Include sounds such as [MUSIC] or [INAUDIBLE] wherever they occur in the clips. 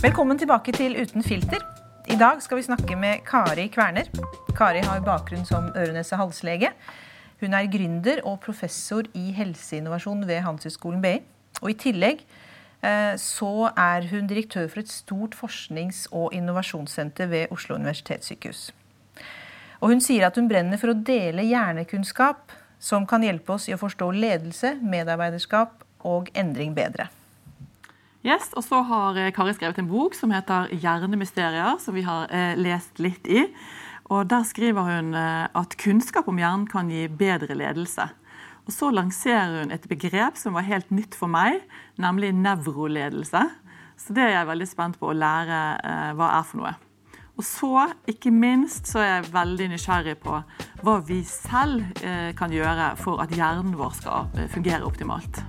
Velkommen tilbake til Uten filter. I dag skal vi snakke med Kari Kverner. Kari har bakgrunn som øre-nese-halslege. Hun er gründer og professor i helseinnovasjon ved Handelshøyskolen BI. Og i tillegg eh, så er hun direktør for et stort forsknings- og innovasjonssenter ved Oslo universitetssykehus. Og hun sier at hun brenner for å dele hjernekunnskap som kan hjelpe oss i å forstå ledelse, medarbeiderskap og endring bedre. Yes, og så har eh, Kari skrevet en bok som heter 'Hjernemysterier', som vi har eh, lest litt i. Og Der skriver hun eh, at kunnskap om hjernen kan gi bedre ledelse. Og Så lanserer hun et begrep som var helt nytt for meg, nemlig nevroledelse. Så det er jeg veldig spent på å lære eh, hva er for noe. Og så, ikke minst, så er jeg veldig nysgjerrig på hva vi selv eh, kan gjøre for at hjernen vår skal eh, fungere optimalt.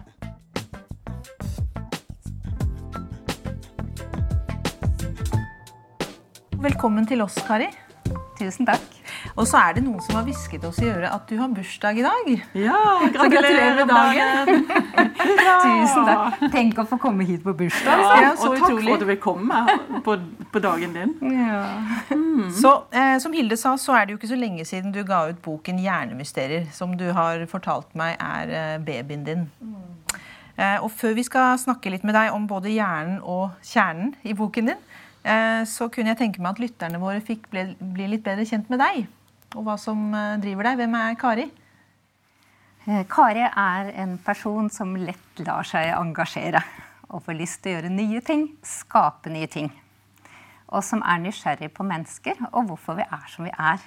Velkommen til oss, Kari. Tusen takk. Og så er det noen som har hvisket oss i øret at du har bursdag i dag. Ja, gratulerer med dagen! [LAUGHS] Tusen takk. Tenk å få komme hit på bursdag. Ja, Ja, så og takk for at du vil komme på, på dagen din. Ja. Så eh, Som Hilde sa, så er det jo ikke så lenge siden du ga ut boken 'Hjernemysterier', som du har fortalt meg er eh, babyen din. Eh, og før vi skal snakke litt med deg om både hjernen og kjernen i boken din, så kunne jeg tenke meg at lytterne våre fikk bli, bli litt bedre kjent med deg. Og hva som eh, driver deg. Hvem er Kari? Eh, Kari er en person som lett lar seg engasjere og får lyst til å gjøre nye ting, skape nye ting. Og som er nysgjerrig på mennesker og hvorfor vi er som vi er.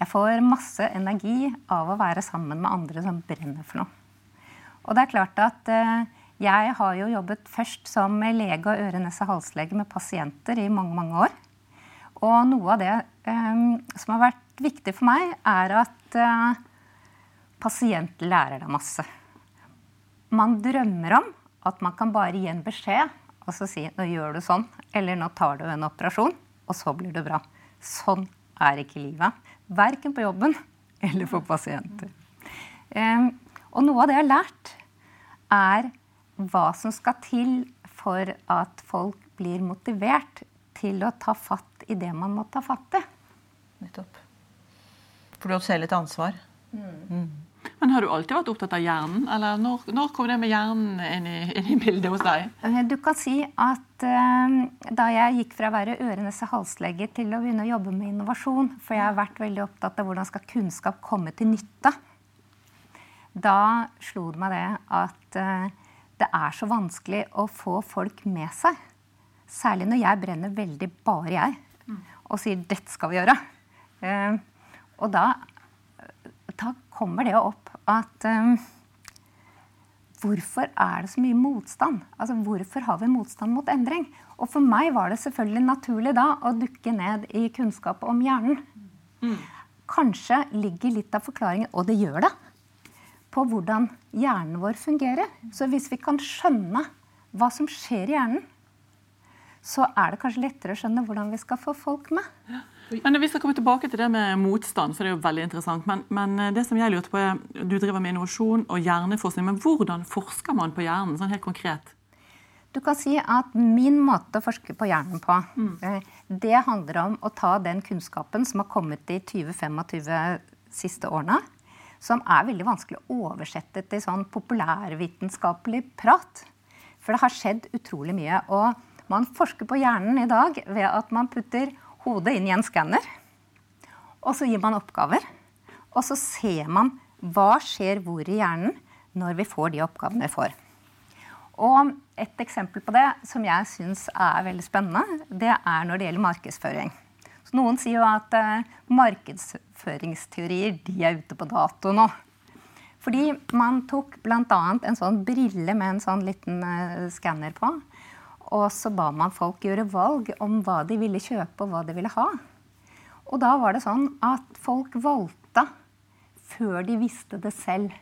Jeg får masse energi av å være sammen med andre som brenner for noe. Og det er klart at eh, jeg har jo jobbet først som lege og øre-nese-halslege med pasienter i mange, mange år. Og noe av det um, som har vært viktig for meg, er at uh, pasient lærer deg masse. Man drømmer om at man kan bare gi en beskjed og så si 'nå gjør du sånn', eller 'nå tar du en operasjon', og så blir det bra. Sånn er ikke livet. Verken på jobben eller for pasienter. Um, og noe av det jeg har lært, er hva som skal til for at folk blir motivert til å ta fatt i det man må ta fatt i. Nettopp. For du har selv et ansvar. Men har du alltid vært opptatt av hjernen, eller når, når kom det med hjernen inn i, inn i bildet hos deg? Eh, Du kan si at uh, da jeg gikk fra å være ørenes halslege til å begynne å jobbe med innovasjon, for jeg har vært veldig opptatt av hvordan skal kunnskap komme til nytte, da slo det meg det at eh, det er så vanskelig å få folk med seg. Særlig når jeg brenner veldig bare jeg og sier 'dette skal vi gjøre'. Eh, og da, da kommer det opp at eh, Hvorfor er det så mye motstand? Altså, Hvorfor har vi motstand mot endring? Og for meg var det selvfølgelig naturlig da å dukke ned i kunnskap om hjernen. Kanskje ligger litt av forklaringen, og det gjør det, på hvordan hjernen vår fungerer. Så hvis vi kan skjønne hva som skjer i hjernen, så er det kanskje lettere å skjønne hvordan vi skal få folk med. Men Vi skal komme tilbake til det med motstand, for det er jo veldig interessant. Men, men det som jeg lurte på er, Du driver med innovasjon og hjerneforskning, men hvordan forsker man på hjernen? sånn helt konkret? Du kan si at min måte å forske på hjernen på, mm. det handler om å ta den kunnskapen som har kommet de 20-25 siste årene, som er veldig vanskelig å oversette til sånn populærvitenskapelig prat. For det har skjedd utrolig mye. Og man forsker på hjernen i dag ved at man putter hodet inn i en skanner, og så gir man oppgaver. Og så ser man hva skjer hvor i hjernen når vi får de oppgavene vi får. Og et eksempel på det som jeg syns er veldig spennende, det er når det gjelder markedsføring. Noen sier jo at eh, markedsføringsteorier de er ute på dato nå. Fordi man tok bl.a. en sånn brille med en sånn liten eh, skanner på. Og så ba man folk gjøre valg om hva de ville kjøpe og hva de ville ha. Og da var det sånn at folk valgte før de visste det selv.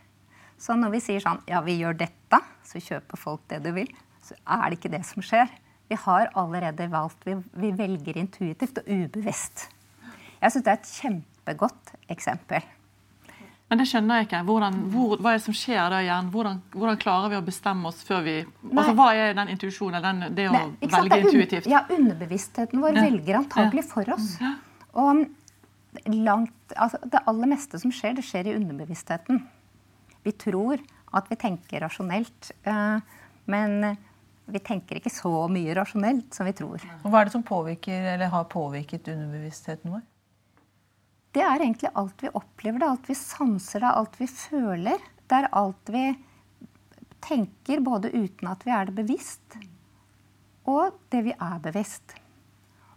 Så når vi sier sånn ja, vi gjør dette, så kjøper folk det du vil, så er det ikke det som skjer. Vi har allerede valgt. Vi, vi velger intuitivt og ubevisst. Jeg syns det er et kjempegodt eksempel. Men det skjønner jeg ikke. Hvordan, hvor, hva er det som skjer da igjen? Hvordan, hvordan, klarer vi å bestemme oss før vi altså, Hva er den intuisjonen? Det å Nei, velge intuitivt? Ja, underbevisstheten vår ja. velger antagelig for oss. Ja. Og langt, altså, det aller meste som skjer, det skjer i underbevisstheten. Vi tror at vi tenker rasjonelt. Uh, men vi tenker ikke så mye rasjonelt som vi tror. Og hva er det som påvirker, eller har påvirket underbevisstheten vår? det er egentlig alt vi opplever. Det er alt vi sanser, det er alt vi føler. Det er alt vi tenker, både uten at vi er det bevisst, og det vi er bevisst.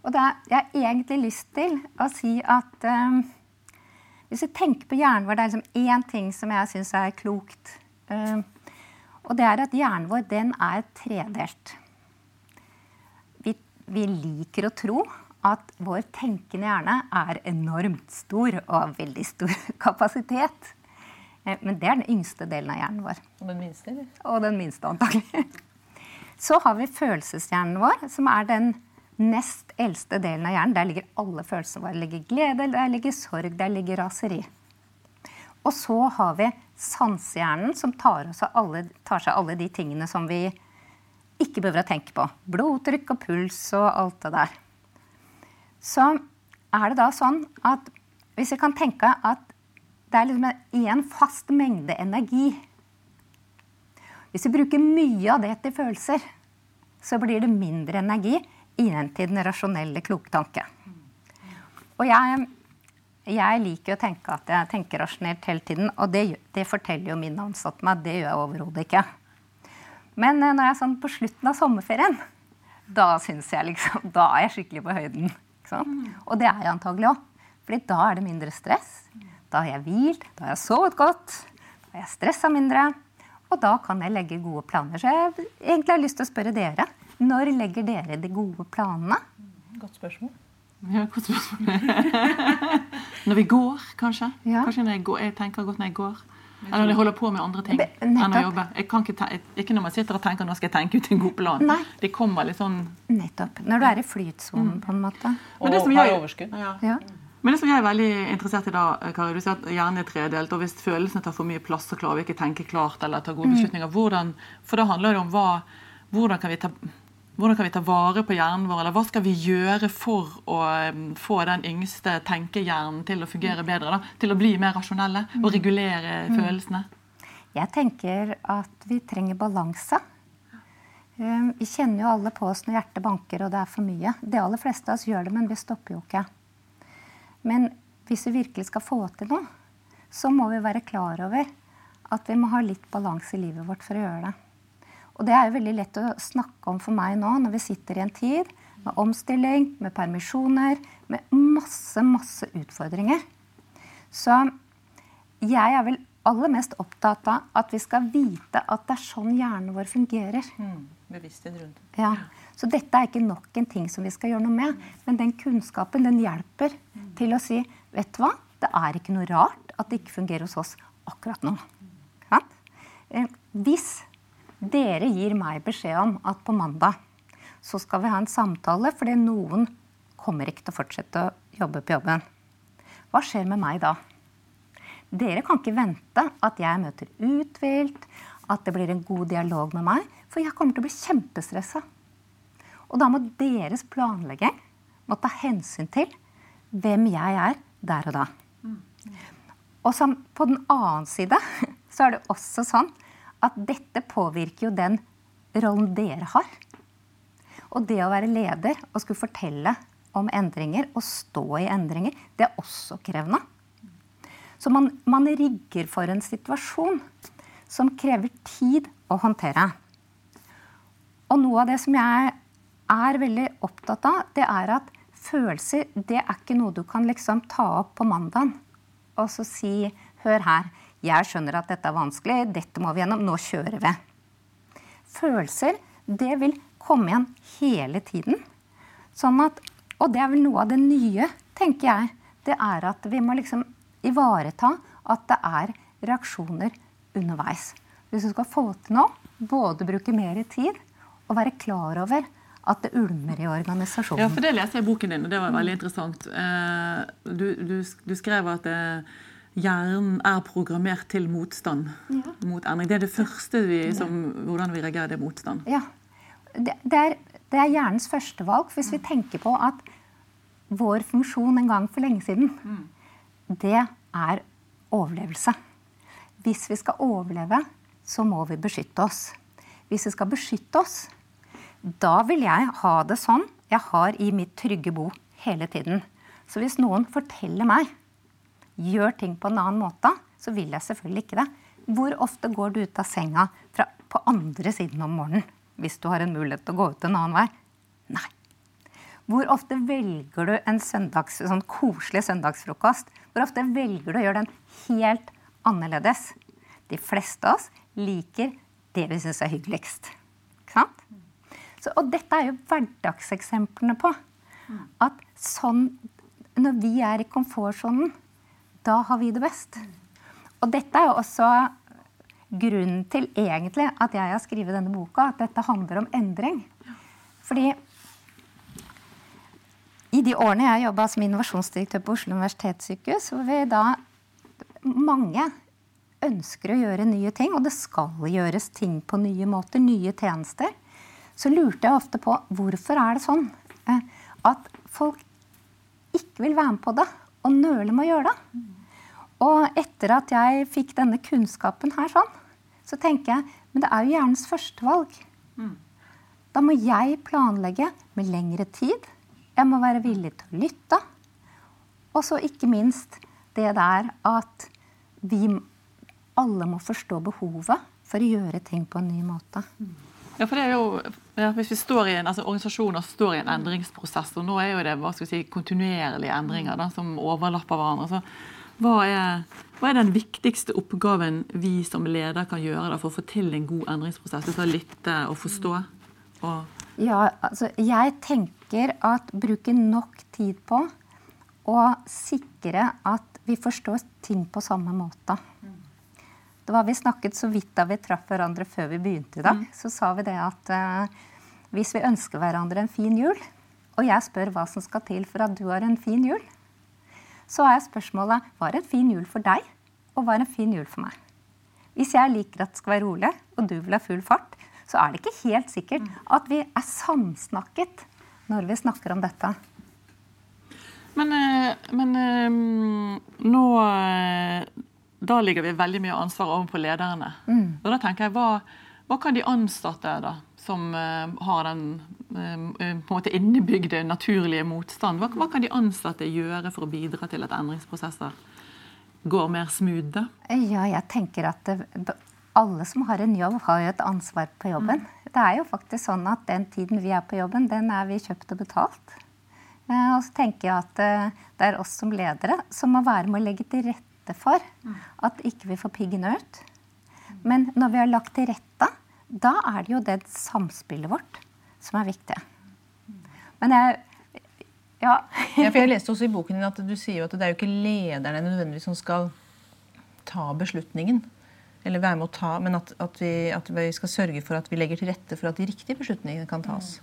Og da jeg har egentlig lyst til å si at um, hvis vi tenker på hjernen vår, det er liksom én ting som jeg syns er klokt. Um, og det er at hjernen vår den er tredelt. Vi, vi liker å tro at vår tenkende hjerne er enormt stor og har veldig stor [LAUGHS] kapasitet. Eh, men det er den yngste delen av hjernen vår. Og den minste? eller? Og den minste, antagelig. [LAUGHS] Så har vi følelseshjernen vår, som er den nest eldste delen av hjernen. Der ligger alle følelsene våre. Der ligger glede, der ligger sorg, der ligger raseri. Og så har vi sansehjernen, som tar, alle, tar seg alle de tingene som vi ikke behøver å tenke på. Blodtrykk og puls og alt det der så er det da sånn at hvis vi kan tenke at det er liksom én fast mengde energi Hvis vi bruker mye av det til følelser, så blir det mindre energi igjen til den rasjonelle kloke tanke. Og jeg, jeg, liker å tenke at jeg tenker rasjonelt hele tiden, og det, det forteller jo mine ansatte meg. Det gjør jeg overhodet ikke. Men eh, når jeg er sånn på slutten av sommerferien, da syns jeg liksom [LAUGHS] Da er jeg skikkelig på høyden. Mm. Og det er jeg antagelig òg. Fordi da er det mindre stress. Da har jeg hvilt, da har jeg sovet godt, da har jeg stressa mindre. Og da kan jeg legge gode planer. Så jeg egentlig har lyst til å spørre dere. Når legger dere de gode planene? Godt spørsmål. Ja, godt spørsmål. [LAUGHS] når vi går, kanskje. Ja. Kanskje når jeg, går, jeg tenker godt når jeg går. Eller når jeg holder på med andre ting enn å jobbe. Ikke, ikke, når man sitter og tenker nå skal jeg tenke ut en god plan. Nei. Det kommer litt sånn Nettopp. Når du er i flytsonen, mm. på en måte. Og, og har overskudd. Ja. Ja. Men det som jeg er veldig interessert i da, Kari, du sier at hjernen er tredelt. og Hvis følelsene tar for mye plass, så klarer vi ikke tenke klart eller ta gode mm. beslutninger. Hvordan, for da handler det om hva, hvordan kan vi ta hvordan kan vi ta vare på hjernen vår, eller hva skal vi gjøre for å um, få den yngste tenkehjernen til å fungere bedre? Da? Til å bli mer rasjonelle og regulere mm. følelsene? Jeg tenker at vi trenger balanse. Um, vi kjenner jo alle på oss når hjertet banker og det er for mye. De aller fleste av oss gjør det, men vi stopper jo ikke. Men hvis vi virkelig skal få til noe, så må vi være klar over at vi må ha litt balanse i livet vårt for å gjøre det. Og det er jo veldig lett å snakke om for meg nå, når vi sitter i en tid med omstilling, med permisjoner, med masse, masse utfordringer. Så jeg er vel aller mest opptatt av at vi skal vite at det er sånn hjernen vår fungerer. Mm, bevissthet rundt Ja. Så dette er ikke nok en ting som vi skal gjøre noe med. Men den kunnskapen den hjelper mm. til å si vet du hva, det er ikke noe rart at det ikke fungerer hos oss akkurat nå. Ja? Eh, hvis dere gir meg beskjed om at på mandag så skal vi ha en samtale fordi noen kommer ikke til å fortsette å jobbe på jobben. Hva skjer med meg da? Dere kan ikke vente at jeg møter uthvilt, at det blir en god dialog med meg, for jeg kommer til å bli kjempestressa. Og da må deres planlegging må ta hensyn til hvem jeg er der og da. Og som, på den annen side [LAUGHS] så er det også sånn at dette påvirker jo den rollen dere har. Og det å være leder og skulle fortelle om endringer og stå i endringer, det er også krevende. Så man, man rigger for en situasjon som krever tid å håndtere. Og noe av det som jeg er veldig opptatt av, det er at følelser det er ikke noe du kan liksom ta opp på mandagen og så si Hør her, jeg skjønner at dette er vanskelig, dette må vi gjennom, nå kjører vi. Følelser, det vil komme igjen hele tiden. Sånn at, og det er vel noe av det nye, tenker jeg. Det er at vi må liksom ivareta at det er reaksjoner underveis. Hvis du skal få til noe, både bruke mer tid og være klar over at det ulmer i organisasjonen. Ja, for Det leste jeg i boken din, og det var veldig interessant. Eh, du, du, du skrev at det hjernen er programmert til motstand ja. mot endring. Det er det første vi, som, hvordan vi reagerer, det er motstand. Ja. Det, det, er, det er hjernens førstevalg. Hvis vi tenker på at vår funksjon en gang for lenge siden, mm. det er overlevelse. Hvis vi skal overleve, så må vi beskytte oss. Hvis vi skal beskytte oss, da vil jeg ha det sånn jeg har i mitt trygge bo hele tiden. Så hvis noen forteller meg gjør ting på en annen måte, så vil jeg selvfølgelig ikke det. Hvor ofte går du ut av senga fra, på andre siden om morgenen hvis du har en mulighet til å gå ut en annen vei? Nei. Hvor ofte velger du en søndags, sånn koselig søndagsfrokost? Hvor ofte velger du å gjøre den helt annerledes? De fleste av oss liker det vi syns er hyggeligst. Ikke sant? Så, og dette er jo hverdagseksemplene på at sånn Når vi er i komfortsonen, da har vi det best. Og dette er jo også grunnen til egentlig at jeg har skrevet denne boka, at dette handler om endring. Fordi i de årene jeg jobba som innovasjonsdirektør på Oslo universitetssykehus, hvor vi da mange ønsker å gjøre nye ting, og det skal gjøres ting på nye måter, nye tjenester, så lurte jeg ofte på hvorfor er det sånn eh, at folk ikke vil være med på det og nøler med å gjøre det. Og etter at jeg fikk denne kunnskapen her sånn, så tenker jeg men det er jo hjernens førstevalg. Mm. Da må jeg planlegge med lengre tid. Jeg må være villig til å lytte. Og så ikke minst det der at vi alle må forstå behovet for å gjøre ting på en ny måte. Ja, for det er jo, ja, Hvis vi står i en, altså organisasjoner står i en endringsprosess, og nå er jo det hva skal vi si, kontinuerlige endringer da, som overlapper hverandre, så hva er, hva er, den viktigste oppgaven vi som leder kan gjøre da, for å få til en god endringsprosess? Det å lytte og forstå? Og ja, altså jeg tenker at bruke nok tid på å sikre at vi forstår ting på samme måte. Det var Vi snakket så vidt da vi traff hverandre før vi begynte i dag. Mm. Så sa vi det at uh, hvis vi ønsker hverandre en fin jul, og jeg spør hva som skal til for at du har en fin jul, så er spørsmålet hva er en fin jul for deg, og hva er en fin jul for meg? Hvis jeg liker at det skal være rolig, og du vil ha full fart, så er det ikke helt sikkert at vi er samsnakket når vi snakker om dette. Men, eh, men eh, nå eh, Da ligger vi veldig mye ansvar over på lederne. Mm. Og da tenker jeg, hva, hva kan de ansatte da, som har den Eh, på en innebygde naturlige motstand. Hva, hva, kan de ansatte gjøre for å bidra til at endringsprosesser går mer smooth? Ja, jeg tenker at det, alle som har en jobb, har jo et ansvar på jobben. Mm. Det er jo faktisk sånn at den tiden vi er på jobben, den er vi kjøpt og betalt. Eh, og så tenker jeg at eh, det er oss som ledere som må være med å legge til rette for mm. at ikke vi får piggen ut. Men når vi har lagt til rette, da er det jo det samspillet vårt som er viktig. Men jeg ja. [LAUGHS] ja. for jeg leste også i boken din at du sier jo at det er jo ikke lederne nødvendigvis som skal ta beslutningen. Eller være med å ta, men at, at, vi, at, vi, skal sørge for at vi legger til rette for at de riktige beslutningene kan tas.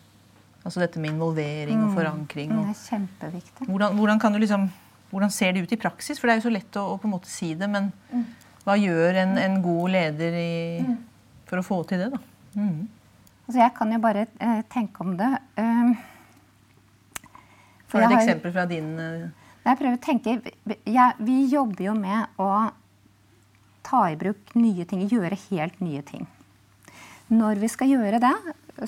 Altså dette med involvering og mm. forankring. Og, det er kjempeviktig. Hvordan, hvordan, liksom, hvordan, ser det ut i praksis? For det er jo så lett å, å på en måte si det, men mm. hva gjør en, en god leder i, mm. For å få til det? da? Mm. Altså jeg kan jo bare uh, tenke om det. Uh, Får du et eksempel fra din uh... Jeg prøver å tenke ja, Vi jobber jo med å ta i bruk nye ting, gjøre helt nye ting. Når vi skal gjøre det,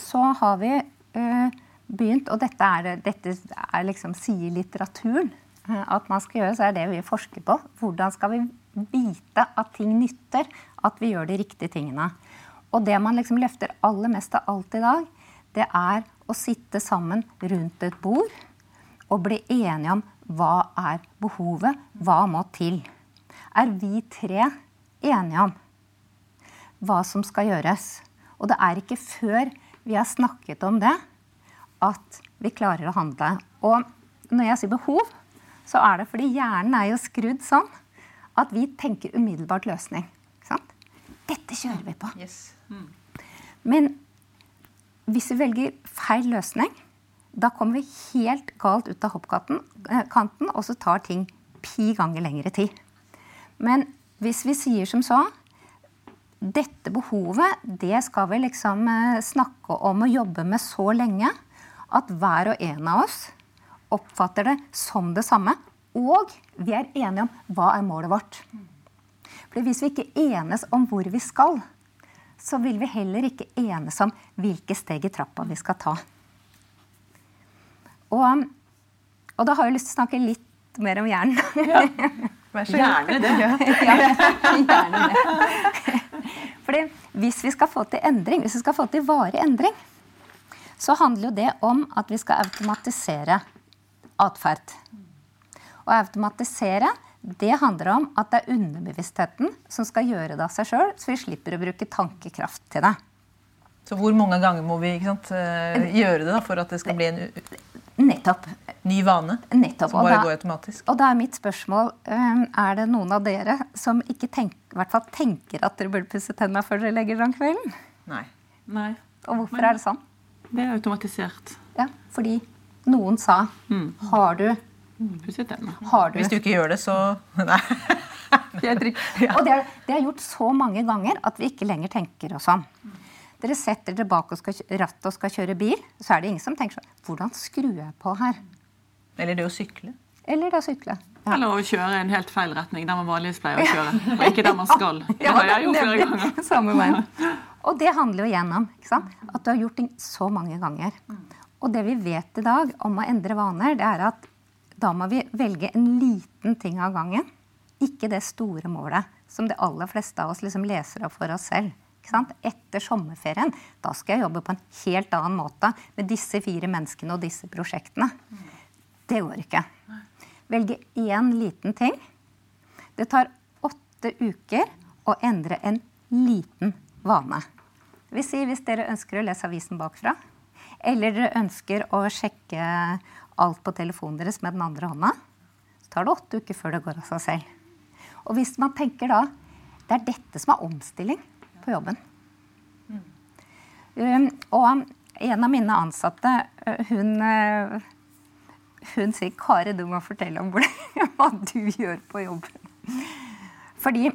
så har vi uh, begynt Og dette, er, dette er liksom, sier litteraturen at man skal gjøre, så er det vi forsker på. Hvordan skal vi vite at ting nytter? At vi gjør de riktige tingene. Og det man liksom løfter aller mest av alt i dag, det er å sitte sammen rundt et bord og bli enige om hva er behovet, hva må til. Er vi tre enige om hva som skal gjøres? Og det er ikke før vi har snakket om det, at vi klarer å handle. Og når jeg sier behov, så er det fordi hjernen er jo skrudd sånn at vi tenker umiddelbart løsning. Dette kjører vi på. Yes. Mm. Men hvis vi velger feil løsning, da kommer vi helt galt ut av hoppkanten, eh, og så tar ting pi ganger lengre tid. Men hvis vi sier som så dette behovet det skal vi liksom eh, snakke om og jobbe med så lenge at hver og en av oss oppfatter det som det samme. Og vi er enige om hva er målet vårt. For Hvis vi ikke enes om hvor vi skal, så vil vi heller ikke enes om hvilke steg i trappa vi skal ta. Og, og da har jeg lyst til å snakke litt mer om hjernen. Ja. Gjerne det. [LAUGHS] Ja. gjerne det. Fordi hvis vi skal få til endring, hvis vi skal få til varig endring, så handler jo det om at vi skal automatisere atferd. Å automatisere det handler om at det er underbevisstheten som skal gjøre det av seg sjøl, så vi slipper å bruke tankekraft til det. Så hvor mange ganger må vi sant, eh, gjøre det da, for at det skal bli en Nettopp. ny vane? Nettopp. Som bare da, går automatisk? Og da er mitt spørsmål um, er det noen av dere som ikke tenk, i hvert fall tenker at dere burde pusse tenna før dere legger dere om kvelden? Nei. Nei. Og hvorfor er det sånn? Det er automatisert. Ja, fordi noen sa Mm. Har du Pusset tennene. Har du Hvis du ikke gjør det, så Nei. [LAUGHS] Og det er, det er gjort så mange ganger at vi ikke lenger tenker oss om. Dere setter dere bak og skal, rattet og skal kjøre bil, så er det ingen som tenker sånn Hvordan skrur jeg på her? Eller det å sykle. Eller det å sykle. Ja. Eller å kjøre i en helt feil retning, der man vanligvis pleier å kjøre. Og ikke der man skal. [LAUGHS] Det har jeg gjort flere ganger. [LAUGHS] Samme veien. Og det handler jo igjennom ikke sant? at du har gjort ting så mange ganger. Og det vi vet i dag om å endre vaner, det er at da må vi velge en liten ting av gangen. Ikke det store målet som de aller fleste av oss liksom leser opp for oss selv. Etter sommerferien da skal jeg jobbe på en helt annen måte med disse fire menneskene og disse prosjektene. Det går ikke. Velge én liten ting. Det tar åtte uker å endre en liten vane. Hvis dere ønsker å lese avisen bakfra, eller dere ønsker å sjekke alt på telefonen deres med den andre hånda, så tar det åtte uker før det går av seg selv. Og hvis man tenker da det er dette som er omstilling på jobben. Um, og en av mine ansatte, hun, hun sier 'Kari, du må fortelle om [LAUGHS] hva du gjør på jobben'. Fordi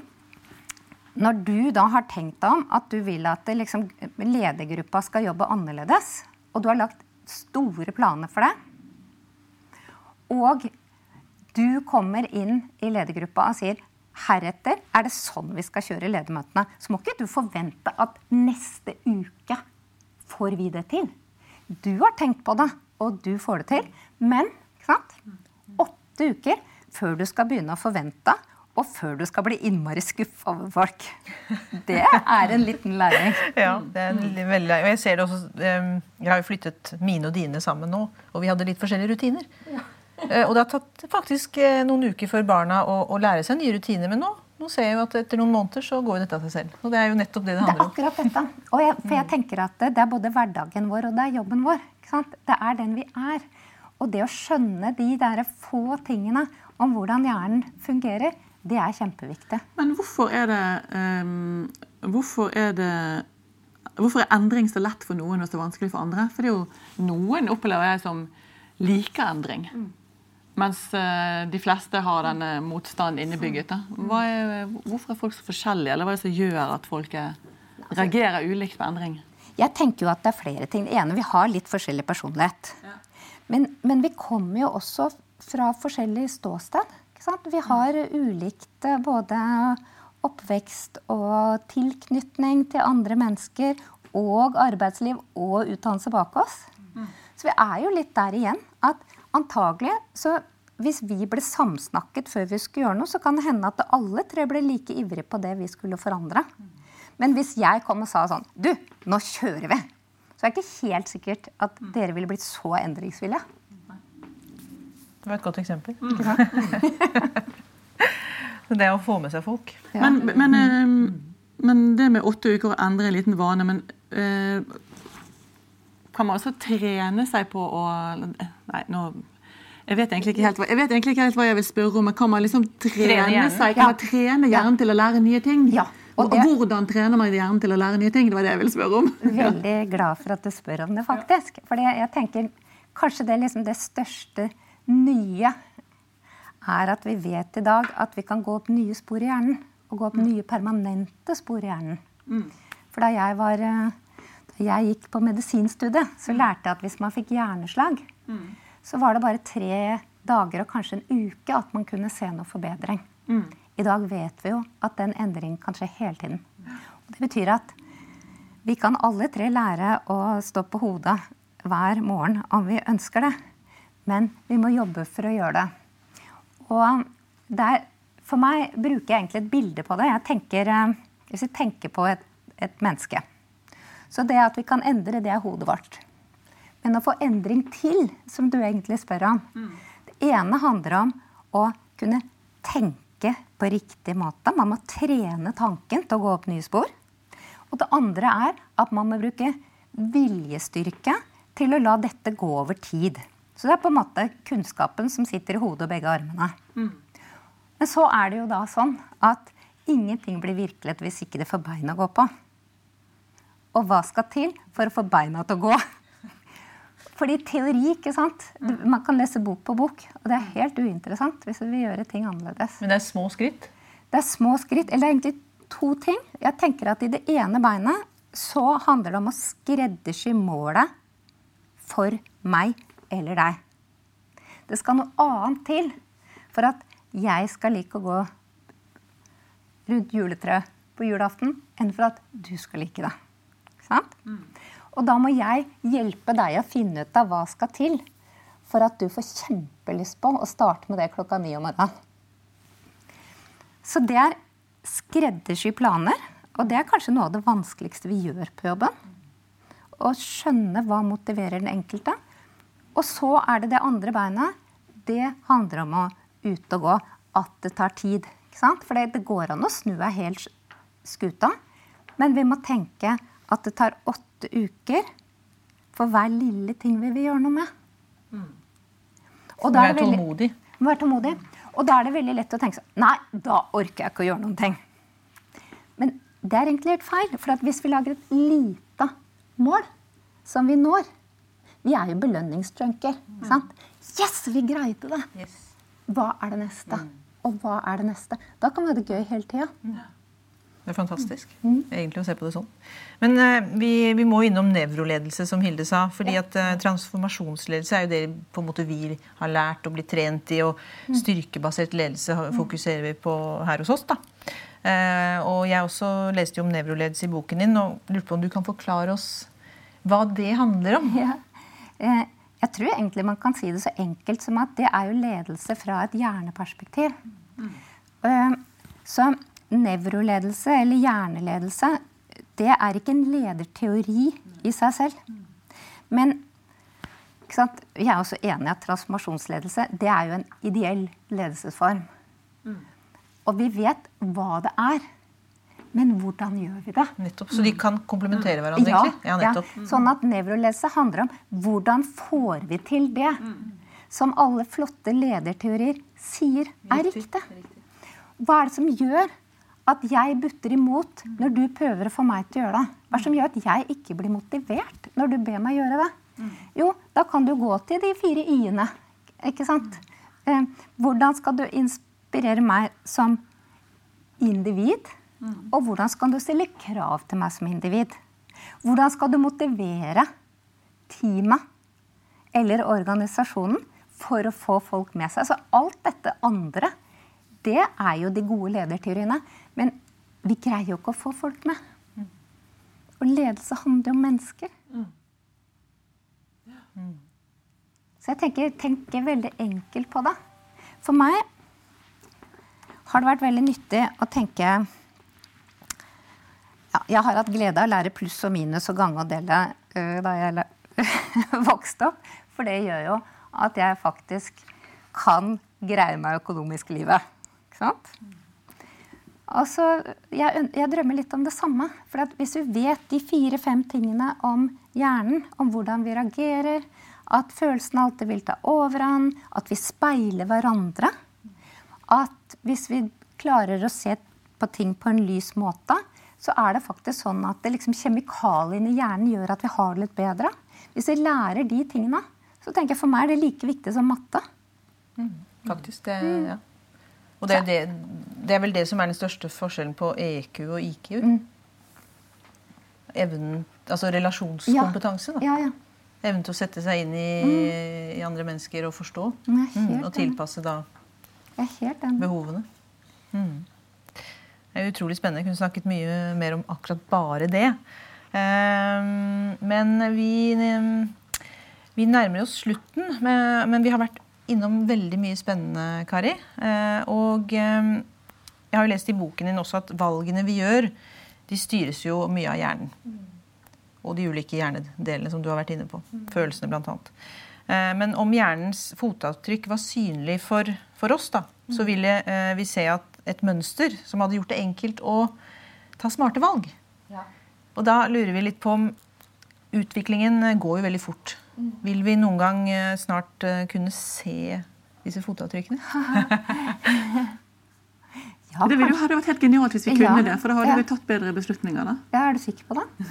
når du da har tenkt deg om at du vil at liksom, ledergruppa skal jobbe annerledes, og du har lagt store planer for det, og du kommer inn i ledergruppa og sier heretter er det sånn vi skal kjøre ledermøtene, så må ikke du forvente at neste uke får vi det til. Du har tenkt på det, og du får det til. Men åtte uker før du skal begynne å forvente, og før du skal bli innmari skuffa over folk. Det er en liten læring. Ja, det er en veldig, og jeg ser det også, eh, jeg har jo flyttet mine og dine sammen nå, og vi hadde litt forskjellige rutiner. Eh, Og det har tatt faktisk eh, noen uker for barna å, å lære seg nye rutiner, men nå, nå ser jeg jo at etter noen måneder så går jo dette av seg selv. Og det er jo nettopp det det handler om. Det er akkurat dette. Og jeg, for jeg tenker at det, det er både hverdagen vår og det er jobben vår. Ikke sant? Det er den vi er. Og det å skjønne de der få tingene om hvordan hjernen fungerer, det er kjempeviktig. Men hvorfor er det um, Hvorfor er det Hvorfor er endring så lett for noen og så vanskelig for andre? For det er jo noen opplever jeg som liker endring. Mens eh, de fleste har denne motstanden innebygget. Hva er, hvorfor er folk så forskjellige, eller hva er det som gjør at folk er, reagerer ulikt på endring? Jeg tenker jo at det er flere ting. Det ene, vi har litt forskjellig personlighet. Men, men vi kommer jo også fra forskjellig ståsted. Vi har ulikt eh, både oppvekst og tilknytning til andre mennesker og arbeidsliv og utdannelse bak oss. Så vi er jo litt der igjen at antagelig så hvis vi ble samsnakket før vi skulle gjøre noe, så kan det hende at alle tre ble like ivrige på det vi skulle forandre. Men hvis jeg kom og sa sånn Du, nå kjører vi! Så er det ikke helt sikkert at dere ville blitt så endringsvillige. Det var et godt eksempel. [LAUGHS] det å få med seg folk. Ja. Men, men, ehm, men det med åtte uker å endre en liten vane men eh, Kan man også trene seg på å Nei, nå jeg vet, helt jeg vet egentlig ikke helt hva jeg vil spørre om, men kan man liksom trene, Trene seg? Kan man trene hjernen til å lære nye ting? Ja, og det- Hvordan trener man hjernen til å lære nye ting? Det var det jeg ville spørre om. [LAUGHS] Veldig glad for at du spør om det, faktisk. Fordi jeg, jeg tenker kanskje det, liksom det største nye er at vi vet i dag at vi kan gå opp nye spor i hjernen. Og gå opp nye permanente spor i hjernen. For da jeg, var, eh, jeg gikk på medisinstudiet, så lærte jeg at hvis man fikk hjerneslag, så var det bare tre dager og kanskje en uke at man kunne se noe forbedring. I dag vet vi jo at den endringen kan skje hele tiden. Og det betyr at vi kan alle tre lære å stå på hodet hver morgen om vi ønsker det. Men vi må jobbe for å gjøre det. Og der, for meg bruker jeg egentlig et bilde på det. Jeg tenker, eh, hvis vi tenker på et, et menneske Så det at vi kan endre, det er hodet vårt. Men å få endring til, som du egentlig spør om Det ene handler om å kunne tenke på riktig måte. Man må trene tanken til å gå opp nye spor. Og det andre er at man må bruke viljestyrke til å la dette gå over tid. Så det er på en måte kunnskapen som sitter i hodet og begge armene. Mm. Men så er det jo da sånn at ingenting blir virkelighet hvis ikke det får bein å gå på. Og hva skal til for å få beina til å gå? [LAUGHS] Fordi teori, ikke sant? Man kan lese bok på bok, og det er helt uinteressant hvis vi vil gjøre ting annerledes. Men det er små skritt? Det er små skritt. Eller er egentlig to ting. Jeg tenker at I det ene beinet så handler det om å skreddersy målet for meg eller deg. Det skal noe annet til for at jeg skal like å gå rundt juletreet på julaften, enn for at du skal like det. Mm. Og da må jeg hjelpe deg å finne ut av hva skal til for at du får kjempelyst på å starte med det klokka ni om morgenen. Så det er skreddersy planer, og det er kanskje noe av det vanskeligste vi gjør på jobben. Å skjønne hva motiverer den enkelte. Og så er det det andre beinet. Det handler om å ut og gå. At det tar tid. For det går an å snu ei hel skuta. Men vi må tenke at det tar åtte uker for hver lille ting vi vil gjøre noe med. Mm. Og da er det tålmodig. Være tålmodig. Og da er det veldig lett å tenke sånn Nei, da orker jeg ikke å gjøre noen ting. Men det er egentlig helt feil. For hvis vi lager et lite mål som vi når, vi er jo belønningsjunker. Mm. Yes, vi greide det! Yes. Hva er det neste? Mm. Og hva er det neste? Da kan vi ha det gøy hele tida. Ja. Det er fantastisk mm. egentlig å se på det sånn. Men eh, vi, vi, må innom nevroledelse, som Hilde sa. fordi at eh, Transformasjonsledelse er jo det på en måte vi har lært og blitt trent i. Og mm. styrkebasert ledelse fokuserer vi på her hos oss. da. Eh, og Jeg også leste jo om nevroledelse i boken din. og lurte på om du kan forklare oss hva det handler om? Ja. Eh, jeg tror egentlig man kan si det så enkelt som at det er jo ledelse fra et hjerneperspektiv. Mm. Så nevroledelse eller hjerneledelse det er ikke en lederteori i seg selv. Men jeg er også enig i at transformasjonsledelse det er jo en ideell ledelsesform. Mm. Og vi vet hva det er. Men hvordan gjør vi det? Nettopp, Så de kan komplementere hverandre? Ja, ja, nettopp. Ja. Sånn at nevroledelse handler om hvordan får vi til det? Som alle flotte lederteorier sier er riktig. Hva er det som gjør at jeg butter imot når du prøver å få meg til å gjøre det? Hva som gjør at jeg ikke blir motivert når du ber meg gjøre det? Jo, da kan du gå til de fire y-ene. Ikke sant? Eh, hvordan skal du inspirere meg som individ? Og hvordan skal du stille krav til meg som individ? Hvordan skal du motivere teamet eller organisasjonen for å få folk med seg? Så alt dette andre, det er jo de gode lederteoriene. Men vi greier jo ikke å få folk med. Og ledelse handler om mennesker. Så jeg tenker, tenker veldig enkelt på det. For meg har det vært veldig nyttig å tenke ja, jeg har hatt glede av å lære pluss og minus og gange og dele øh, da jeg [LAUGHS] vokste opp. For det gjør jo at jeg faktisk kan greie meg økonomisk i livet. Sant? Altså, jeg, jeg, drømmer litt om det samme. For hvis vi vet de fire-fem tingene om hjernen, om hvordan vi reagerer, at følelsene alltid vil ta overhånd, at vi speiler hverandre At hvis vi klarer å se på ting på en lys måte, så er det faktisk sånn at liksom, kjemikaliene i hjernen gjør at vi har det litt bedre. Hvis vi lærer de tingene, så tenker jeg for meg er det like viktig som matte. Mm. faktisk. Det, ja. Og det er, det, det er vel det som er den største forskjellen på EQ og IQ. Evnen, altså relasjonskompetanse. da. Ja, ja. Evnen til å sette seg inn i, i andre mennesker og forstå. Mm, og tilpasse da behovene. Mm. Det er utrolig spennende. Jeg kunne snakket mye mer om akkurat bare det. Ehm, men vi, vi nærmer oss slutten. Men, men vi har vært innom veldig mye spennende, Kari. Eh, og ehm, jeg har jo lest i boken din også at valgene vi gjør, de styres jo mye av hjernen. Og de ulike hjernedelene som du har vært inne på. Følelsene, blant annet. Eh, Men om hjernens fotavtrykk var synlig for, for oss, da, så ville eh, vi se at et mønster som hadde gjort det enkelt å ta smarte valg. Og da lurer vi litt på om utviklingen eh, går jo veldig fort. Vil vi noen gang eh, snart eh, kunne se disse fotavtrykkene? [LAUGHS] [LAUGHS] Ja, Det ville jo vært helt genialt hvis vi kunne Ja. det, for da hadde Ja. vi tatt bedre beslutninger. da. ja, er du sikker på det? [LAUGHS]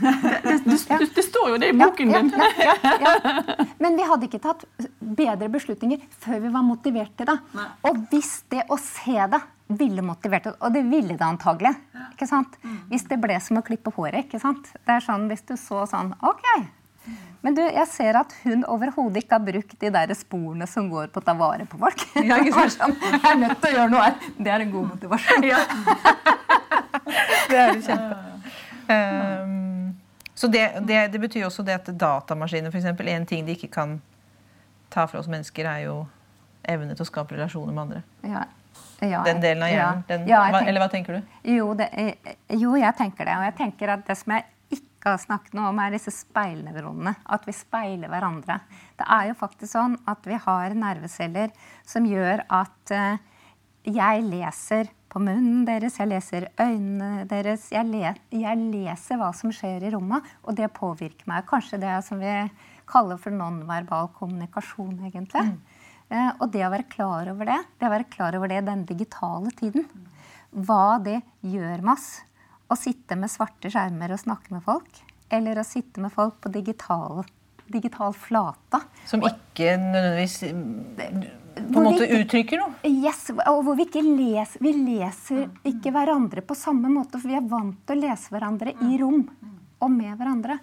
Det, det, det, det står jo det i boken ja, din. ja, ja, ja. Men vi hadde ikke tatt bedre beslutninger før vi var motivert til det. Nei. Og hvis det å se det ville motivert og det ville det antagelig ikke sant? Hvis det ble som å klippe håret. ikke sant? Det er sånn, Hvis du så sånn OK. Men du, jeg ser at hun overhodet ikke har brukt de der sporene som går på å ta vare på folk. Ja, ikke [LAUGHS] sant? Sånn, jeg er nødt til å gjøre noe her. Det er en god motivasjon. [LAUGHS] Det er jo kjempe. Um, så det, det, det betyr også det at datamaskiner, f.eks. En ting de ikke kan ta fra oss mennesker, er jo evne til å skape relasjoner med andre. Ja. Ja, Den delen av hjernen. ja. Den, Ja, tenker- eller hva tenker du? Jo, det, eh, jo, jeg tenker det. Og jeg tenker at det som jeg har snakket noe om, er disse speilnevronene. At vi speiler hverandre. Det er jo faktisk sånn at vi har nerveceller som gjør at eh, jeg leser på munnen deres, jeg leser øynene deres. Jeg, le, jeg leser hva som skjer i rommet, og det påvirker meg. Kanskje det som vi kaller for nonverbal kommunikasjon, egentlig. Eh, og det å være klar over det, det å være klar over det i den digitale tiden, hva det gjør med oss å sitte med svarte skjermer og snakke med folk, eller å sitte med folk på digital, digital flate. Som ikke nødvendigvis mm, på en måte ikke- uttrykker noe? Yes, og hvor vi ikke leser, vi leser ikke hverandre på samme måte, for vi er vant til å lese hverandre i rom og med hverandre.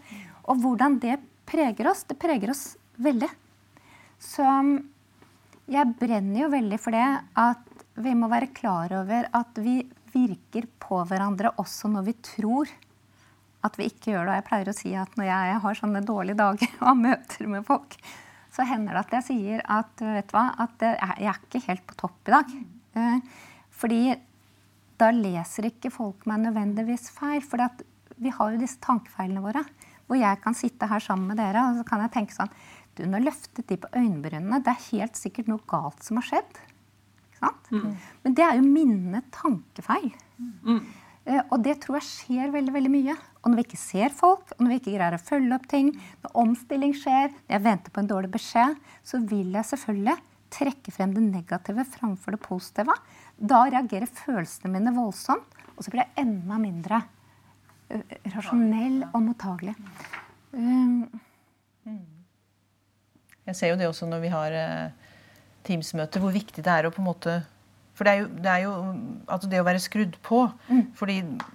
Og hvordan det preger oss, det preger oss veldig. Så um, jeg brenner jo veldig for det at vi må være klar over at vi virker på hverandre også når vi tror at vi ikke gjør det. Og jeg pleier å si at når jeg har sånne dårlige dager [LAUGHS] og har møter med folk, så hender det at jeg sier at vet du hva, at eh, jeg er ikke helt på topp i dag. Eh, Fordi da leser ikke folk meg nødvendigvis feil. For vi har jo disse tankefeilene våre. Hvor jeg kan sitte her sammen med dere og så kan jeg tenke sånn Du, nå løftet de på øyenbrynene. Det er helt sikkert noe galt som har skjedd. Sant? Men det er jo minne tankefeil. Eh, Og det tror jeg skjer veldig veldig mye. Og når vi ikke ser folk, og når vi ikke greier å følge opp ting, når omstilling skjer, når jeg venter på en dårlig beskjed, så vil jeg selvfølgelig trekke frem det negative framfor det positive. Da reagerer følelsene mine voldsomt, og så blir jeg enda mindre uh, rasjonell og mottagelig. Um, Jeg ser jo det også når vi har eh, Teams-møter, hvor viktig det er å på en måte For det er jo det, er jo, altså det å være skrudd på. Fordi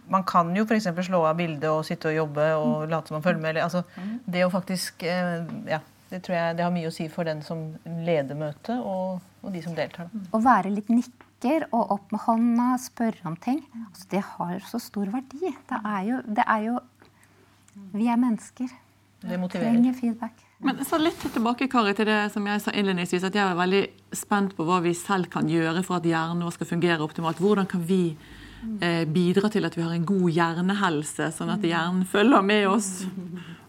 man kan jo f.eks. slå av bildet og sitte og jobbe og late som man følger med. Eller, altså, det å faktisk eh, Ja. Det tror jeg det har mye å si for den som leder møtet, og, og de som deltar. Da. å være litt nikker og opp med hånda, spørre om ting, altså det har så stor verdi. Det er jo, det er jo Vi er mennesker. Det motiverer. Trenger feedback. Men så litt tilbake Kari, til det som jeg sa innledningsvis, at jeg er veldig spent på hva vi selv kan gjøre for at hjernen vår skal fungere optimalt. Hvordan kan vi eh, bidra til at vi har en god hjernehelse, sånn at hjernen følger med oss?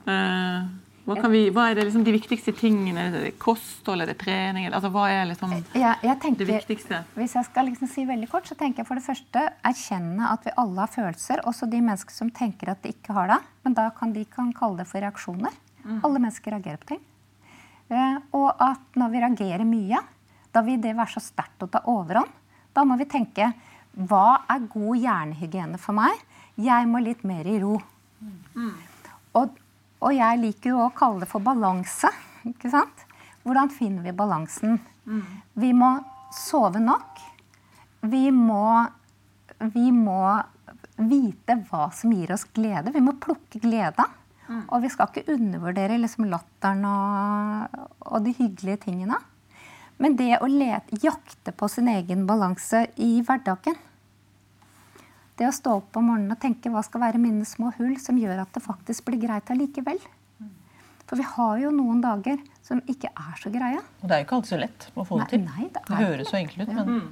Eh, hva, kan vi, hva er det liksom de viktigste tingene? Er det kosthold, er det trening? eller- Altså, hva er liksom Ja, jeg tenker, det viktigste? Hvis jeg skal liksom si veldig kort, så tenker jeg for det første erkjenne at vi alle har følelser. Også de mennesker som tenker at de ikke har det. Men da kan de kan kalle det for reaksjoner. Alle mennesker reagerer på ting. Eh, og at når vi reagerer mye, da vil det være så sterkt å ta overhånd. Da må vi tenke hva er god hjernehygiene for meg? Jeg må litt mer i ro. Og, og jeg liker jo å kalle det for balanse. ikke sant? Hvordan finner vi balansen? Vi må sove nok. Vi må, vi må vite hva som gir oss glede. Vi må plukke Og vi skal ikke undervurdere liksom latteren og, og de hyggelige tingene. Men det å lete, jakte på sin egen balanse i hverdagen Det å stå opp om morgenen og tenke hva skal være mine små hull som gjør at det faktisk blir greit allikevel. For vi har jo noen dager som ikke er så greie. Og det er jo ikke alltid så lett å få Nei, det til. nei, det det høres så enkelt ut, men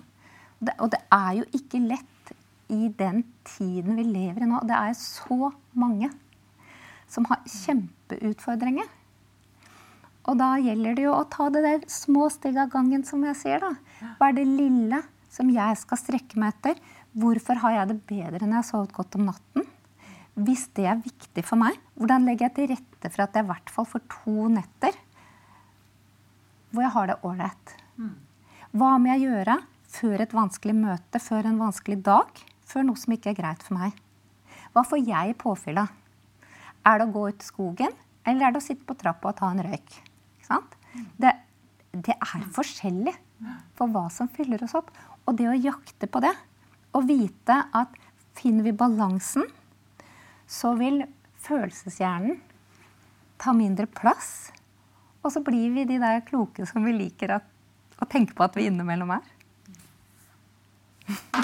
Det, og det er jo ikke lett i den tiden vi lever i nå. Det er så mange som har kjempeutfordringer. Og da gjelder det jo å ta det der små steg av gangen, som jeg sier. da. Hva er det lille som jeg skal strekke meg etter? Hvorfor har jeg det bedre når jeg har sovet godt om natten? Hvis det er viktig for meg, hvordan legger jeg til rette for at jeg i hvert fall får to netter hvor jeg har det ålreit? Hva må jeg gjøre før et vanskelig møte, før en vanskelig dag, før noe som ikke er greit for meg? Hva får jeg påfyll av? Er det å gå ut i skogen, eller er det å sitte på trappa og ta en røyk? Det, det er forskjellig for hva som fyller oss opp. Og det å jakte på det, og vite at finner vi balansen, så vil følelseshjernen ta mindre plass. Og så blir vi de der kloke som vi liker at, å tenke på at vi innimellom er.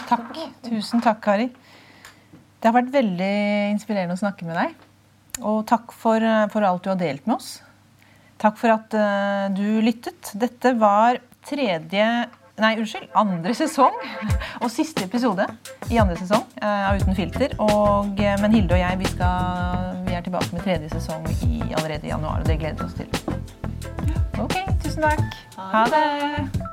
takk. Tusen takk, Kari. Det har vært veldig inspirerende å snakke med deg. Og takk for, eh, for alt du har delt med oss. Takk for at uh, du lyttet. Dette var tredje Nei, unnskyld. Andre [LAUGHS] sesong og siste episode i andre sesong av av Uten filter. Og, eh, men Hilde og jeg vi, skal, vi er tilbake med tredje sesong i, allerede i januar, og det gleder vi oss til. Ok, tusen takk. Ha det.